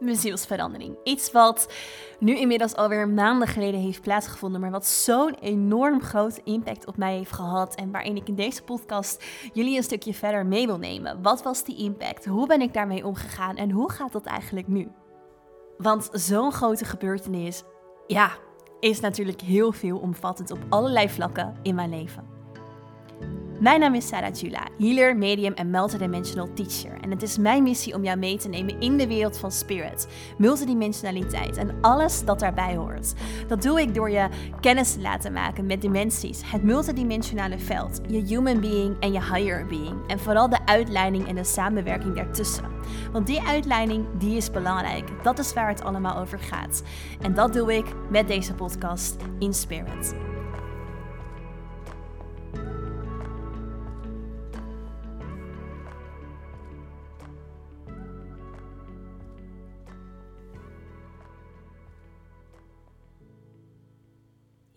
mijn zielsverandering. Iets wat nu inmiddels alweer maanden geleden heeft plaatsgevonden, maar wat zo'n enorm grote impact op mij heeft gehad. En waarin ik in deze podcast jullie een stukje verder mee wil nemen. Wat was die impact? Hoe ben ik daarmee omgegaan? En hoe gaat dat eigenlijk nu? Want zo'n grote gebeurtenis, ja, is natuurlijk heel veel omvattend op allerlei vlakken in mijn leven. Mijn naam is Sarah Jula, healer, medium en multidimensional teacher. En het is mijn missie om jou mee te nemen in de wereld van spirit, multidimensionaliteit en alles dat daarbij hoort. Dat doe ik door je kennis te laten maken met dimensies, het multidimensionale veld, je human being en je higher being. En vooral de uitleiding en de samenwerking daartussen. Want die uitleiding, die is belangrijk. Dat is waar het allemaal over gaat. En dat doe ik met deze podcast in spirit.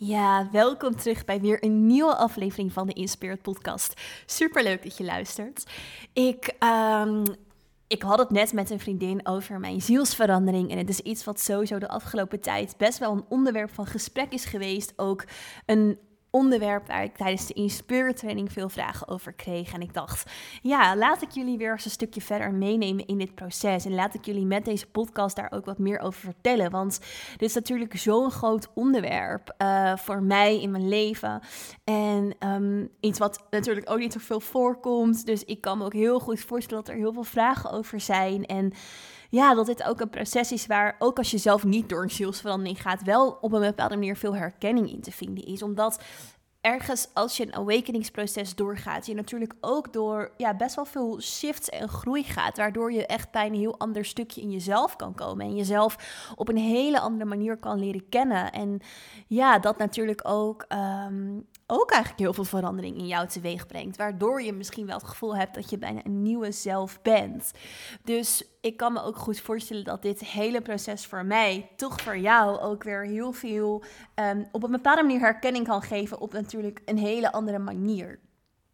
Ja, welkom terug bij weer een nieuwe aflevering van de Inspired Podcast. Super leuk dat je luistert. Ik, um, ik had het net met een vriendin over mijn zielsverandering. En het is iets wat sowieso de afgelopen tijd best wel een onderwerp van gesprek is geweest. Ook een onderwerp waar ik tijdens de Inspire training veel vragen over kreeg. En ik dacht, ja, laat ik jullie weer eens een stukje verder meenemen in dit proces. En laat ik jullie met deze podcast daar ook wat meer over vertellen. Want dit is natuurlijk zo'n groot onderwerp uh, voor mij in mijn leven. En um, iets wat natuurlijk ook niet zoveel voorkomt. Dus ik kan me ook heel goed voorstellen dat er heel veel vragen over zijn. En ja, dat dit ook een proces is waar, ook als je zelf niet door een zielsverandering gaat, wel op een bepaalde manier veel herkenning in te vinden is. Omdat ergens als je een awakeningsproces doorgaat, je natuurlijk ook door ja, best wel veel shifts en groei gaat, waardoor je echt bij een heel ander stukje in jezelf kan komen en jezelf op een hele andere manier kan leren kennen. En ja, dat natuurlijk ook um, ook eigenlijk heel veel verandering in jou teweeg brengt. Waardoor je misschien wel het gevoel hebt dat je bijna een nieuwe zelf bent. Dus ik kan me ook goed voorstellen dat dit hele proces voor mij, toch voor jou, ook weer heel veel um, op een bepaalde manier herkenning kan geven. Op natuurlijk een hele andere manier.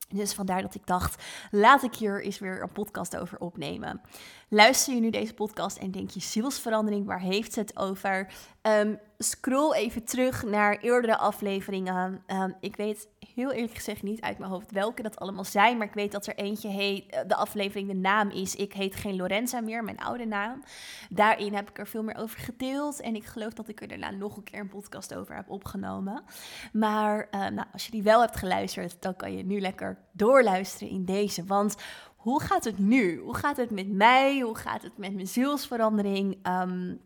Dus vandaar dat ik dacht, laat ik hier eens weer een podcast over opnemen. Luister je nu deze podcast en denk je zielsverandering, waar heeft het over? Um, scroll even terug naar eerdere afleveringen. Um, ik weet heel eerlijk gezegd niet uit mijn hoofd welke dat allemaal zijn. Maar ik weet dat er eentje heet, eh, de aflevering, de naam is Ik heet geen Lorenza meer, mijn oude naam. Daarin heb ik er veel meer over gedeeld. En ik geloof dat ik er daarna nog een keer een podcast over heb opgenomen. Maar uh, nou, als je die wel hebt geluisterd, dan kan je nu lekker doorluisteren in deze. Want hoe gaat het nu? Hoe gaat het met mij? Hoe gaat het met mijn zielsverandering? Um,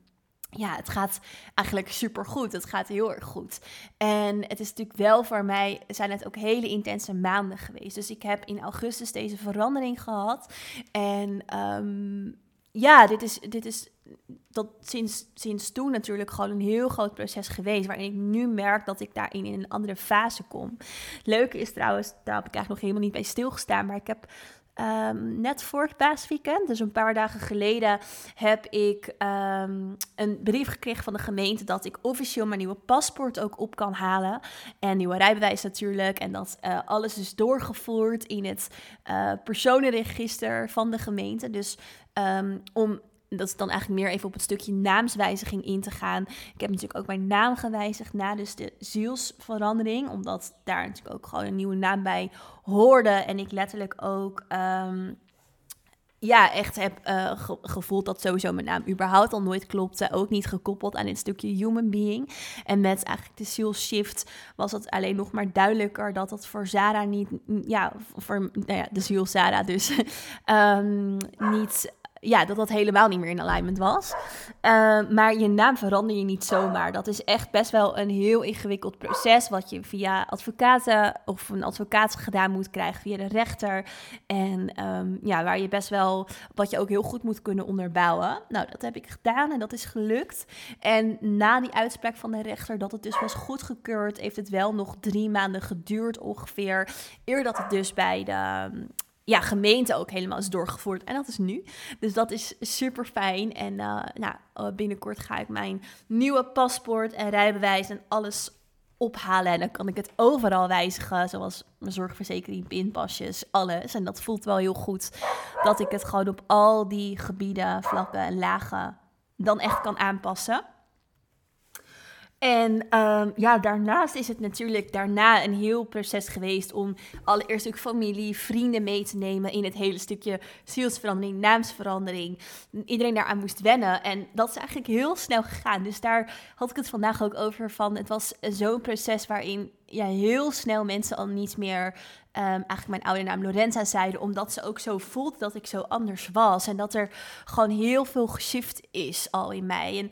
ja, het gaat eigenlijk super goed. Het gaat heel erg goed. En het is natuurlijk wel voor mij, zijn het ook hele intense maanden geweest. Dus ik heb in augustus deze verandering gehad. En um, ja, dit is, dit is dat sinds, sinds toen natuurlijk gewoon een heel groot proces geweest. Waarin ik nu merk dat ik daarin in een andere fase kom. Leuke is trouwens, daar heb ik eigenlijk nog helemaal niet bij stilgestaan. Maar ik heb Um, net vorig paasweekend, dus een paar dagen geleden, heb ik um, een brief gekregen van de gemeente dat ik officieel mijn nieuwe paspoort ook op kan halen. En nieuwe rijbewijs natuurlijk. En dat uh, alles is doorgevoerd in het uh, personenregister van de gemeente. Dus um, om dat is dan eigenlijk meer even op het stukje naamswijziging in te gaan. Ik heb natuurlijk ook mijn naam gewijzigd na dus de zielsverandering. Omdat daar natuurlijk ook gewoon een nieuwe naam bij hoorde. En ik letterlijk ook... Um, ja, echt heb ge gevoeld dat sowieso mijn naam überhaupt al nooit klopte. Ook niet gekoppeld aan dit stukje human being. En met eigenlijk de seal shift was het alleen nog maar duidelijker dat dat voor Zara niet, ja, voor nou ja, de ziel Zara dus, um, niet ja, dat dat helemaal niet meer in alignment was. Uh, maar je naam verander je niet zomaar. Dat is echt best wel een heel ingewikkeld proces. Wat je via advocaten of een advocaat gedaan moet krijgen via de rechter. En um, ja, waar je best wel, wat je ook heel goed moet kunnen onderbouwen. Nou, dat heb ik gedaan en dat is gelukt. En na die uitspraak van de rechter dat het dus was goedgekeurd, heeft het wel nog drie maanden geduurd ongeveer. Eer dat het dus bij de ja, gemeente ook helemaal is doorgevoerd. En dat is nu. Dus dat is super fijn. En uh, nou, eh, binnenkort ga ik mijn nieuwe paspoort en rijbewijs en alles ophalen. En dan kan ik het overal wijzigen, zoals mijn zorgverzekering, pinpasjes, alles. En dat voelt wel heel goed dat ik het gewoon op al die gebieden, vlakken en lagen dan echt kan aanpassen. En ehm, ja, daarnaast is het natuurlijk daarna een heel proces geweest om allereerst ook familie, vrienden mee te nemen in het hele stukje zielsverandering, naamsverandering. Iedereen daaraan moest wennen en dat is eigenlijk heel snel gegaan. Dus daar had ik het vandaag ook over van, het was zo'n proces waarin ja, heel snel mensen al niet meer um, eigenlijk mijn oude naam Lorenza zeiden, omdat ze ook zo voelt dat ik zo anders was en dat er gewoon heel veel geshift is al in mij. En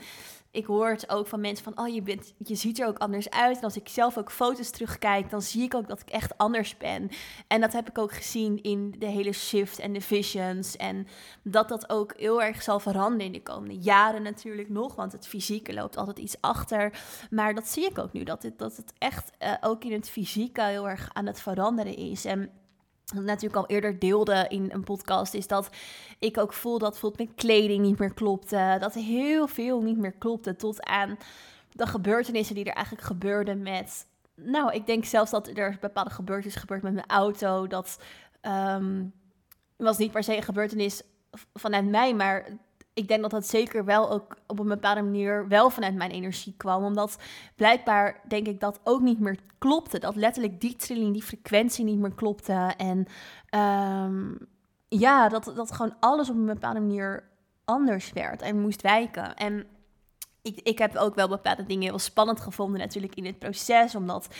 ik hoor het ook van mensen van, oh, je, bent, je ziet er ook anders uit. En als ik zelf ook foto's terugkijk, dan zie ik ook dat ik echt anders ben. En dat heb ik ook gezien in de hele shift en de visions. En dat dat ook heel erg zal veranderen in de komende jaren natuurlijk nog. Want het fysieke loopt altijd iets achter. Maar dat zie ik ook nu, dat het, dat het echt uh, ook in het fysieke heel erg aan het veranderen is. En natuurlijk al eerder deelde in een podcast, is dat ik ook voel dat bijvoorbeeld mijn kleding niet meer klopte. Dat heel veel niet meer klopte. Tot aan de gebeurtenissen die er eigenlijk gebeurden met. Nou, ik denk zelfs dat er bepaalde gebeurtenissen gebeurd met mijn auto. Dat um, was niet per se een gebeurtenis vanuit mij, maar ik denk dat dat zeker wel ook op een bepaalde manier wel vanuit mijn energie kwam. Omdat blijkbaar denk ik dat ook niet meer klopte. Dat letterlijk die trilling, die frequentie niet meer klopte. En um, ja, dat, dat gewoon alles op een bepaalde manier anders werd en moest wijken. En ik, ik heb ook wel bepaalde dingen heel spannend gevonden natuurlijk in het proces. Omdat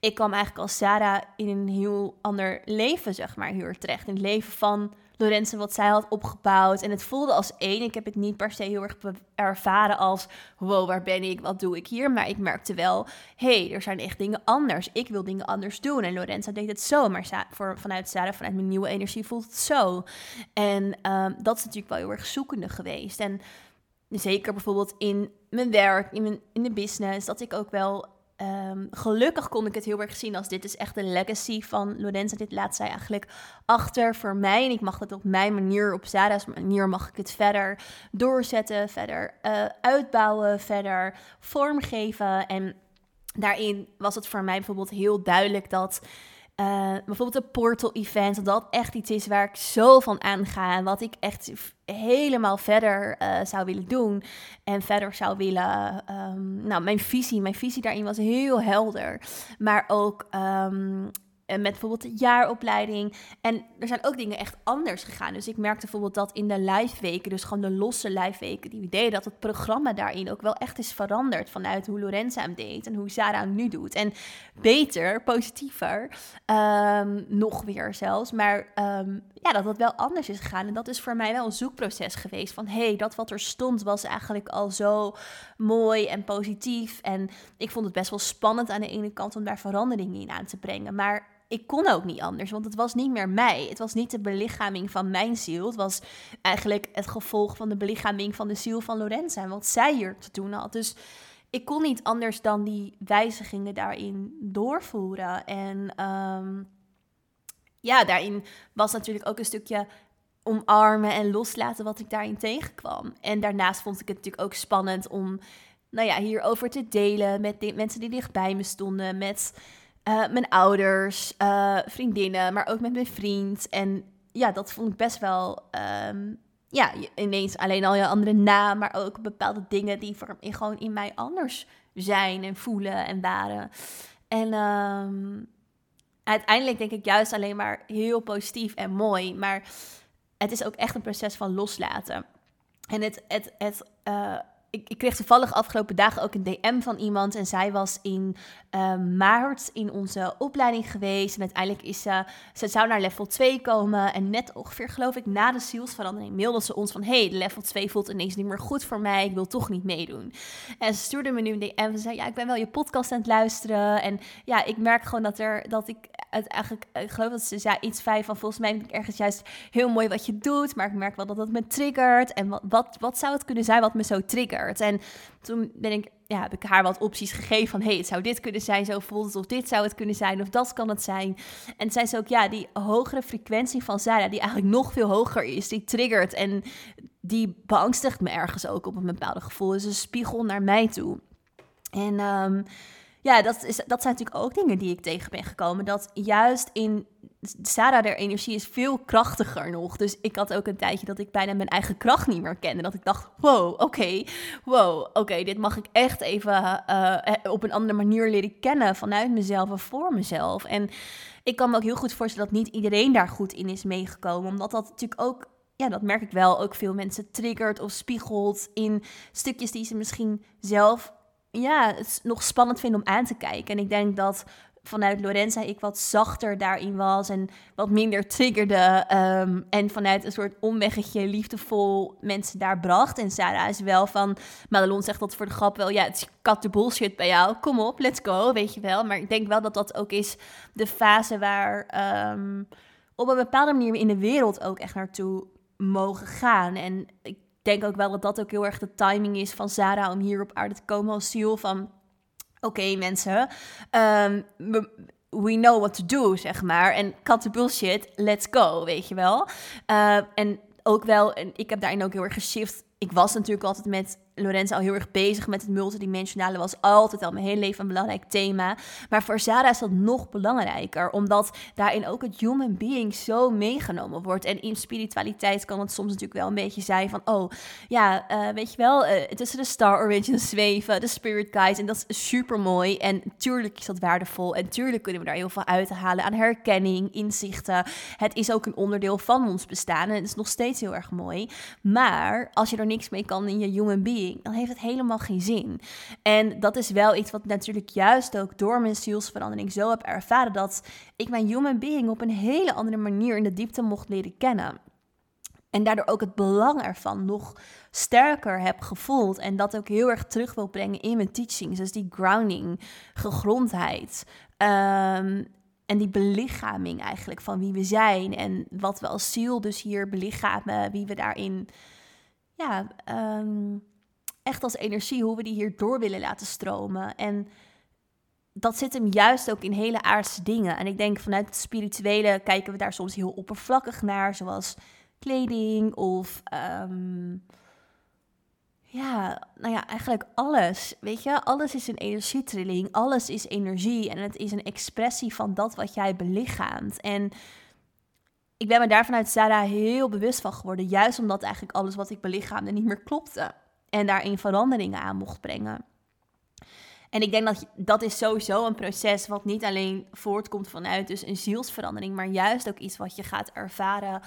ik kwam eigenlijk als Sarah in een heel ander leven, zeg maar, hier terecht. In het leven van Lorenzen wat zij had opgebouwd. En het voelde als één. Ik heb het niet per se heel erg ervaren als... wow, waar ben ik? Wat doe ik hier? Maar ik merkte wel... hey, er zijn echt dingen anders. Ik wil dingen anders doen. En Lorenza deed het zo. Maar voor, vanuit Sarah, vanuit mijn nieuwe energie, voelt het zo. En ehm, dat is natuurlijk wel heel erg zoekende geweest. En zeker bijvoorbeeld in mijn werk, in, mijn, in de business... dat ik ook wel Um, gelukkig kon ik het heel erg zien als dit is echt een legacy van Lorenza. Dit laat zij eigenlijk achter voor mij. En ik mag het op mijn manier, op Zara's manier, mag ik het verder doorzetten, verder uh, uitbouwen, verder vormgeven. En daarin was het voor mij bijvoorbeeld heel duidelijk dat uh, bijvoorbeeld een portal event, dat echt iets is waar ik zo van aanga en wat ik echt helemaal verder uh, zou willen doen en verder zou willen. Um, nou, mijn visie, mijn visie daarin was heel helder, maar ook um, met bijvoorbeeld de jaaropleiding. En er zijn ook dingen echt anders gegaan. Dus ik merkte bijvoorbeeld dat in de live weken, dus gewoon de losse live weken die we deden, dat het programma daarin ook wel echt is veranderd vanuit hoe Lorenza hem deed en hoe Sarah hem nu doet. En beter, positiever, um, nog weer zelfs. Maar um, ja, dat het wel anders is gegaan. En dat is voor mij wel een zoekproces geweest van hé, hey, dat wat er stond was eigenlijk al zo mooi en positief. En ik vond het best wel spannend aan de ene kant om daar veranderingen in aan te brengen. Maar ik kon ook niet anders, want het was niet meer mij. Het was niet de belichaming van mijn ziel. Het was eigenlijk het gevolg van de belichaming van de ziel van Lorenza en wat zij hier te doen had. Dus ik kon niet anders dan die wijzigingen daarin doorvoeren. En um, ja, daarin was natuurlijk ook een stukje omarmen en loslaten wat ik daarin tegenkwam. En daarnaast vond ik het natuurlijk ook spannend om nou ja, hierover te delen met de mensen die dichtbij me stonden, met uh, mijn ouders, uh, vriendinnen, maar ook met mijn vriend. En ja, dat vond ik best wel. Um, ja, ineens alleen al je andere naam, maar ook bepaalde dingen die voor, gewoon in mij anders zijn en voelen en waren. En um, uiteindelijk denk ik juist alleen maar heel positief en mooi. Maar het is ook echt een proces van loslaten. En het, het, het uh, ik, ik, kreeg toevallig afgelopen dagen ook een DM van iemand. En zij was in uh, maart in onze opleiding geweest. En uiteindelijk is ze, ze zou naar level 2 komen. En net ongeveer, geloof ik, na de zielsverandering mailde ze ons van... hey, level 2 voelt ineens niet meer goed voor mij. Ik wil toch niet meedoen. En ze stuurde me nu een DM en zei... ja, ik ben wel je podcast aan het luisteren. En ja, ik merk gewoon dat, er, dat ik het eigenlijk... Ik geloof dat ze zei iets vijf van... volgens mij vind ik ergens juist heel mooi wat je doet. Maar ik merk wel dat dat me triggert. En wat, wat, wat zou het kunnen zijn wat me zo triggert? En toen ben ik, ja, heb ik haar wat opties gegeven van... hey, het zou dit kunnen zijn, zo voelt het, of dit zou het kunnen zijn, of dat kan het zijn. En zei ze ook, ja, die hogere frequentie van Zara, die eigenlijk nog veel hoger is, die triggert en die beangstigt me ergens ook op een bepaalde gevoel. Dus een spiegel naar mij toe. En um, ja, dat, is, dat zijn natuurlijk ook dingen die ik tegen ben gekomen. Dat juist in Sarah, haar energie is veel krachtiger nog. Dus ik had ook een tijdje dat ik bijna mijn eigen kracht niet meer kende. Dat ik dacht, wow, oké, wow, oké, dit mag ik echt even uh, op een andere manier leren kennen vanuit mezelf en voor mezelf. En ik kan me ook heel goed voorstellen dat niet iedereen daar goed in is meegekomen. Omdat dat natuurlijk ook, ja, dat merk ik wel, ook veel mensen triggert of spiegelt in stukjes die ze misschien zelf ja, het nog spannend vinden om aan te kijken. En ik denk dat vanuit Lorenza ik wat zachter daarin was en wat minder triggerde. Ehm, en vanuit een soort omweggetje liefdevol mensen daar bracht. En Sarah is wel van, Madelon zegt dat voor de grap wel, ja, het is kat bullshit bij jou. Kom op, let's go, weet je wel. Maar ik denk wel dat dat ook is de fase waar ehm, op een bepaalde manier in de wereld ook echt naartoe mogen gaan. En ik denk ook wel dat dat ook heel erg de timing is van Sarah om hier op aarde te komen als ziel van oké mensen, um, we know what to do, zeg maar. En cut the bullshit, let's go, weet je wel. Uh, en ook wel, en ik heb daarin ook heel erg geshift. Ik was natuurlijk altijd met Lorenzo al heel erg bezig met het multidimensionale. Was altijd al mijn hele leven een belangrijk thema. Maar voor Zara is dat nog belangrijker. Omdat daarin ook het human being zo meegenomen wordt. En in spiritualiteit kan het soms natuurlijk wel een beetje zijn van... Oh, ja, uh, weet je wel, uh, tussen de Star Origins zweven, de Spirit Guides. En dat is super mooi. En tuurlijk is dat waardevol. En tuurlijk kunnen we daar heel veel uit halen aan herkenning, inzichten. Het is ook een onderdeel van ons bestaan. En het is nog steeds heel erg mooi. Maar als je er niks mee kan in je human being dan heeft het helemaal geen zin. En dat is wel iets wat natuurlijk juist ook door mijn zielsverandering zo heb ervaren dat ik mijn human being op een hele andere manier in de diepte mocht leren kennen. En daardoor ook het belang ervan nog sterker heb gevoeld. En dat ook heel erg terug wil brengen in mijn teachings. Dus die grounding, gegrondheid. Um, en die belichaming eigenlijk van wie we zijn. En wat we als ziel dus hier belichamen. Wie we daarin ja, um, echt als energie, hoe we die hier door willen laten stromen. En dat zit hem juist ook in hele aardse dingen. En ik denk vanuit het spirituele kijken we daar soms heel oppervlakkig naar, zoals kleding of. Um, ja, nou ja, eigenlijk alles. Weet je, alles is een energietrilling, alles is energie en het is een expressie van dat wat jij belichaamt. En ik ben me daar vanuit Sarah heel bewust van geworden, juist omdat eigenlijk alles wat ik belichaamde niet meer klopte en daarin veranderingen aan mocht brengen. En ik denk dat dat is sowieso een proces wat niet alleen voortkomt vanuit dus een zielsverandering, maar juist ook iets wat je gaat ervaren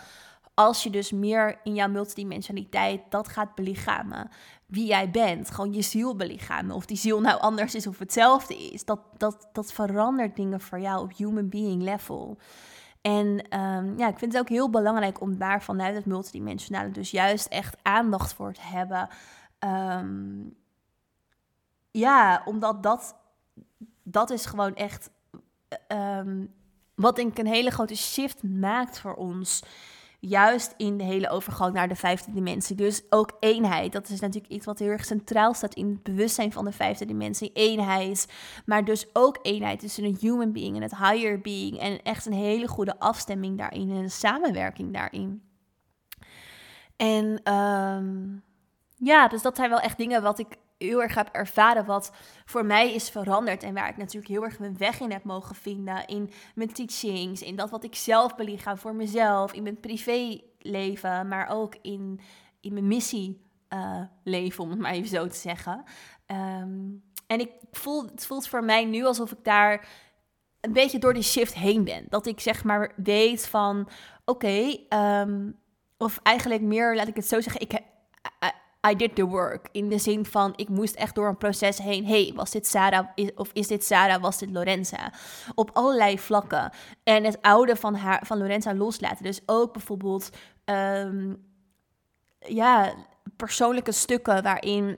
als je dus meer in jouw multidimensionaliteit dat gaat belichamen. Wie jij bent, gewoon je ziel belichamen. Of die ziel nou anders is of hetzelfde is. Dat, dat, dat verandert dingen voor jou op human being level. En um, ja, ik vind het ook heel belangrijk om daar vanuit het multidimensionale dus juist echt aandacht voor te hebben. Um, ja, omdat dat, dat is gewoon echt um, wat denk ik een hele grote shift maakt voor ons. Juist in de hele overgang naar de vijfde dimensie. Dus ook eenheid. Dat is natuurlijk iets wat heel erg centraal staat in het bewustzijn van de vijfde dimensie. Eenheid. Maar dus ook eenheid tussen een human being en het higher being. En echt een hele goede afstemming daarin en samenwerking daarin. En um, ja, dus dat zijn wel echt dingen wat ik heel erg heb ervaren, wat voor mij is veranderd. En waar ik natuurlijk heel erg mijn weg in heb mogen vinden. In mijn teachings, in dat wat ik zelf belichaam voor mezelf, in mijn privéleven, maar ook in, in mijn missie. Uh, leven, om het maar even zo te zeggen. Um, en ik voel, het voelt voor mij nu alsof ik daar een beetje door die shift heen ben. Dat ik zeg maar weet van, oké, um, of eigenlijk meer, laat ik het zo zeggen, ik, I did the work. In de zin van, ik moest echt door een proces heen. hey, was dit Sarah of is dit Sarah, was dit Lorenza? Op allerlei vlakken. En het oude van, haar, van Lorenza loslaten. Dus ook bijvoorbeeld, um, ja, persoonlijke stukken waarin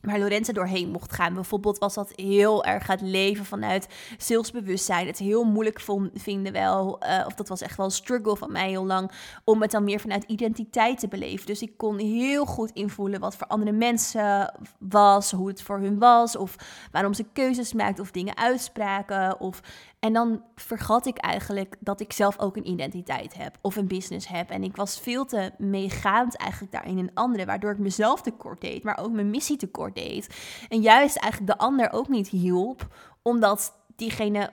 waar Lorenza doorheen mocht gaan. Bijvoorbeeld was dat heel erg het leven vanuit salesbewustzijn. Het heel moeilijk vinden wel, uh, of dat was echt wel een struggle van mij heel lang, om het dan meer vanuit identiteit te beleven. Dus ik kon heel goed invoelen wat voor andere mensen was, hoe het voor hun was, of waarom ze keuzes maakten of dingen uitspraken, of en dan vergat ik eigenlijk dat ik zelf ook een identiteit heb of een business heb. En ik was veel te meegaand eigenlijk daarin een andere, waardoor ik mezelf tekort deed, maar ook mijn missie tekort deed. En juist eigenlijk de ander ook niet hielp, omdat diegene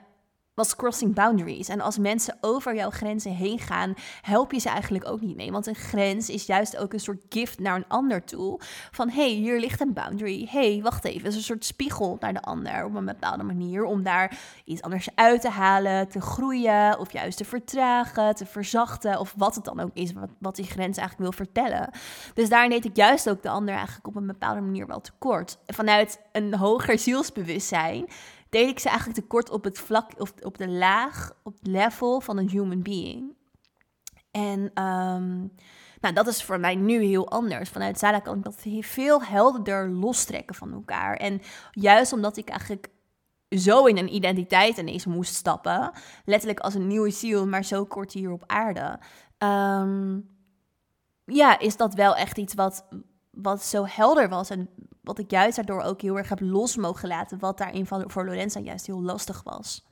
was crossing boundaries. En als mensen over jouw grenzen heen gaan, help je ze eigenlijk ook niet mee. Want een grens is juist ook een soort gift naar een ander toe. Van hey, hier ligt een boundary. hey, wacht even. Het is een soort spiegel naar de ander op een bepaalde manier. Om daar iets anders uit te halen, te groeien. Of juist te vertragen, te verzachten. Of wat het dan ook is, wat, wat die grens eigenlijk wil vertellen. Dus daar deed ik juist ook de ander eigenlijk op een bepaalde manier wel tekort. Vanuit een hoger zielsbewustzijn deed ik ze eigenlijk tekort op het vlak, of op de laag, op het level van een human being. En um, nou, dat is voor mij nu heel anders. Vanuit Zara kan ik dat veel helderder lostrekken van elkaar. En juist omdat ik eigenlijk zo in een identiteit ineens moest stappen, letterlijk als een nieuwe ziel, maar zo kort hier op aarde. Um, ja, is dat wel echt iets wat, wat zo helder was en wat ik juist daardoor ook heel erg heb los mogen laten, wat daarin voor Lorenza juist heel lastig was.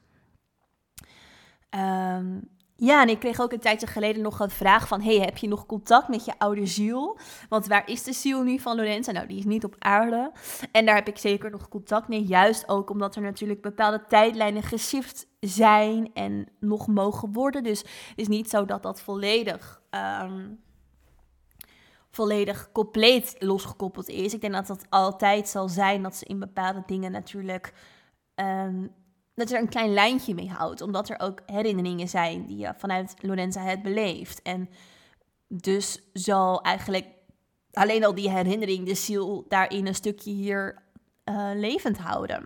Ehm, ja, en ik kreeg ook een tijdje geleden nog een vraag van... hey, heb je nog contact met je oude ziel? Want waar is de ziel nu van Lorenza? Nou, die is niet op aarde. En daar heb ik zeker nog contact mee. Juist ook omdat er natuurlijk bepaalde tijdlijnen geshift zijn... en nog mogen worden. Dus het is niet zo dat dat volledig... Ehm, volledig compleet losgekoppeld is. Ik denk dat dat altijd zal zijn dat ze in bepaalde dingen natuurlijk. Um, dat er een klein lijntje mee houdt. Omdat er ook herinneringen zijn die je vanuit Lorenza hebt beleefd. En dus zal eigenlijk alleen al die herinnering de ziel daarin een stukje hier uh, levend houden.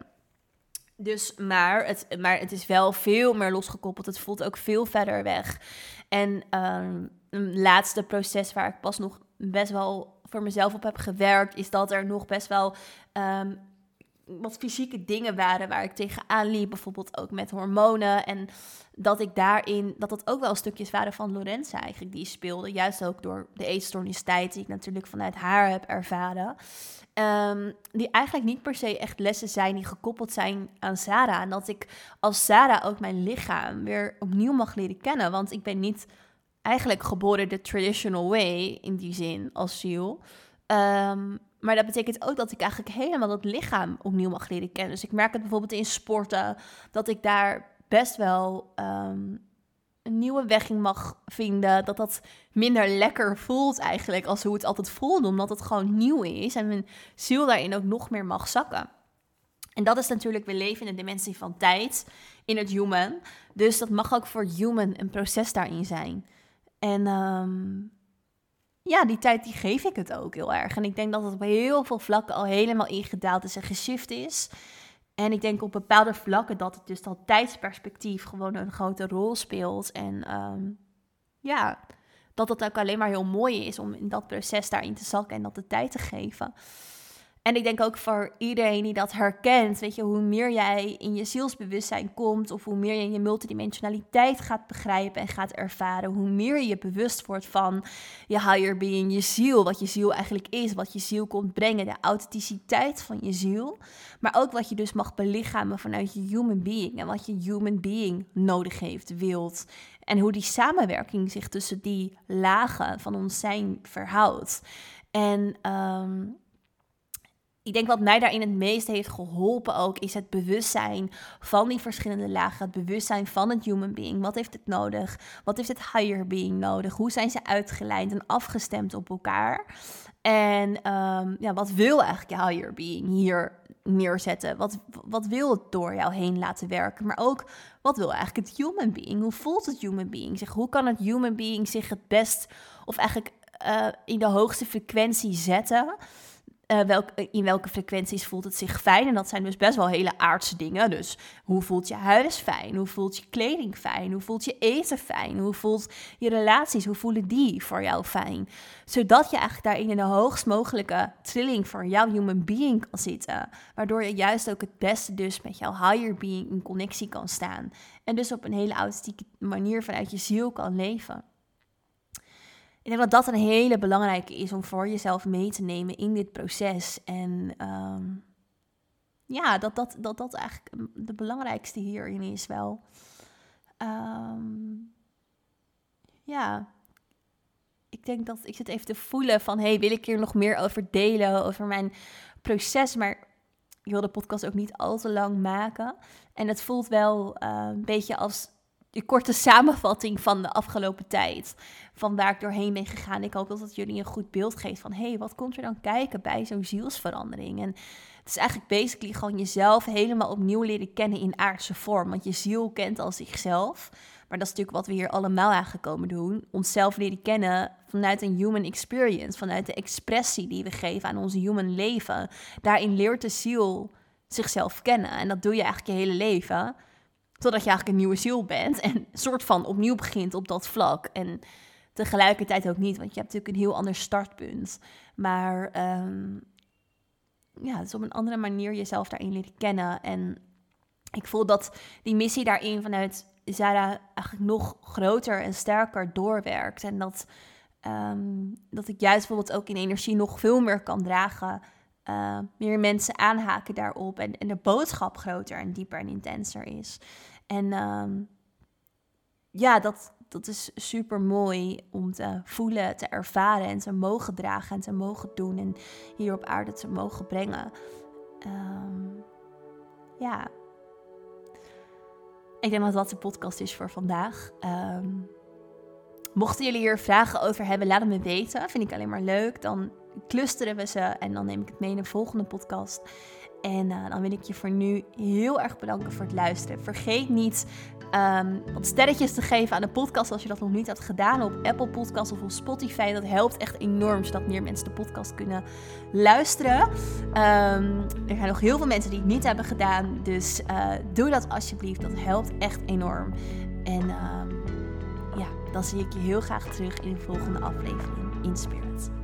Dus, maar het, maar het is wel veel meer losgekoppeld. Het voelt ook veel verder weg. En um, een laatste proces waar ik pas nog best wel voor mezelf op heb gewerkt, is dat er nog best wel um, wat fysieke dingen waren waar ik tegenaan liep. Bijvoorbeeld ook met hormonen. En dat ik daarin, dat dat ook wel stukjes waren van Lorenza eigenlijk die speelde. Juist ook door de eetstoornistijd die ik natuurlijk vanuit haar heb ervaren. Um, die eigenlijk niet per se echt lessen zijn die gekoppeld zijn aan Sarah. En dat ik als Sarah ook mijn lichaam weer opnieuw mag leren kennen. Want ik ben niet eigenlijk geboren de traditional way in die zin als ziel. Um, maar dat betekent ook dat ik eigenlijk helemaal het lichaam opnieuw mag leren kennen. Dus ik merk het bijvoorbeeld in sporten, dat ik daar best wel um, een nieuwe weg in mag vinden. Dat dat minder lekker voelt eigenlijk als hoe het altijd voelde, omdat het gewoon nieuw is en mijn ziel daarin ook nog meer mag zakken. En dat is natuurlijk, we leven in de dimensie van tijd, in het human. Dus dat mag ook voor human een proces daarin zijn. En um, ja, die tijd die geef ik het ook heel erg. En ik denk dat het op heel veel vlakken al helemaal ingedaald is en geshift is. En ik denk op bepaalde vlakken dat het dus dat tijdsperspectief gewoon een grote rol speelt. En um, ja, dat het ook alleen maar heel mooi is om in dat proces daarin te zakken en dat de tijd te geven. En ik denk ook voor iedereen die dat herkent, weet je, hoe meer jij in je zielsbewustzijn komt, of hoe meer je je multidimensionaliteit gaat begrijpen en gaat ervaren, hoe meer je bewust wordt van je higher being, je ziel, wat je ziel eigenlijk is, wat je ziel komt brengen, de authenticiteit van je ziel, maar ook wat je dus mag belichamen vanuit je human being en wat je human being nodig heeft, wilt. En hoe die samenwerking zich tussen die lagen van ons zijn verhoudt. En um, ik denk wat mij daarin het meest heeft geholpen ook, is het bewustzijn van die verschillende lagen. Het bewustzijn van het human being. Wat heeft het nodig? Wat heeft het higher being nodig? Hoe zijn ze uitgelijnd en afgestemd op elkaar? En um, ja, wat wil eigenlijk je higher being hier neerzetten? Wat, wat wil het door jou heen laten werken? Maar ook, wat wil eigenlijk het human being? Hoe voelt het human being zich? Hoe kan het human being zich het best, of eigenlijk uh, in de hoogste frequentie zetten... Uh, welk, in welke frequenties voelt het zich fijn? En dat zijn dus best wel hele aardse dingen. Dus hoe voelt je huis fijn? Hoe voelt je kleding fijn? Hoe voelt je eten fijn? Hoe voelt je relaties? Hoe voelen die voor jou fijn? Zodat je eigenlijk daarin in de hoogst mogelijke trilling voor jouw human being kan zitten. Waardoor je juist ook het beste dus met jouw higher being in connectie kan staan. En dus op een hele authentieke manier vanuit je ziel kan leven. Ik denk dat dat een hele belangrijke is om voor jezelf mee te nemen in dit proces. En ehm, ja, dat dat, dat dat eigenlijk de belangrijkste hierin is wel. Ehm, ja, ik denk dat ik zit even te voelen van, hey, wil ik hier nog meer over delen, over mijn proces? Maar ik wil de podcast ook niet al te lang maken. En het voelt wel een beetje als de korte samenvatting van de afgelopen tijd. Van waar ik doorheen ben gegaan. Ik hoop dat het jullie een goed beeld geeft van... hé, hey, wat komt er dan kijken bij zo'n zielsverandering? En het is eigenlijk basically gewoon jezelf helemaal opnieuw leren kennen in aardse vorm. Want je ziel kent al zichzelf. Maar dat is natuurlijk wat we hier allemaal aangekomen doen. Onszelf leren kennen vanuit een human experience. Vanuit de expressie die we geven aan ons human leven. Daarin leert de ziel zichzelf kennen. En dat doe je eigenlijk je hele leven Totdat je eigenlijk een nieuwe ziel bent en soort van opnieuw begint op dat vlak. En tegelijkertijd ook niet, want je hebt natuurlijk een heel ander startpunt. Maar um, ja, is op een andere manier jezelf daarin leren kennen. En ik voel dat die missie daarin vanuit Zara eigenlijk nog groter en sterker doorwerkt. En dat, um, dat ik juist bijvoorbeeld ook in energie nog veel meer kan dragen. Uh, meer mensen aanhaken daarop en, en de boodschap groter en dieper en intenser is. En um, ja, dat, dat is super mooi om te voelen, te ervaren en te mogen dragen en te mogen doen en hier op aarde te mogen brengen. Um, ja. Ik denk dat dat de podcast is voor vandaag. Um, mochten jullie hier vragen over hebben, laat het me weten. Vind ik alleen maar leuk. Dan clusteren we ze en dan neem ik het mee in de volgende podcast. En uh, dan wil ik je voor nu heel erg bedanken voor het luisteren. Vergeet niet um, wat sterretjes te geven aan de podcast als je dat nog niet had gedaan op Apple Podcasts of op Spotify. Dat helpt echt enorm zodat meer mensen de podcast kunnen luisteren. Um, er zijn nog heel veel mensen die het niet hebben gedaan. Dus uh, doe dat alsjeblieft. Dat helpt echt enorm. En um, ja, dan zie ik je heel graag terug in de volgende aflevering in Spirit.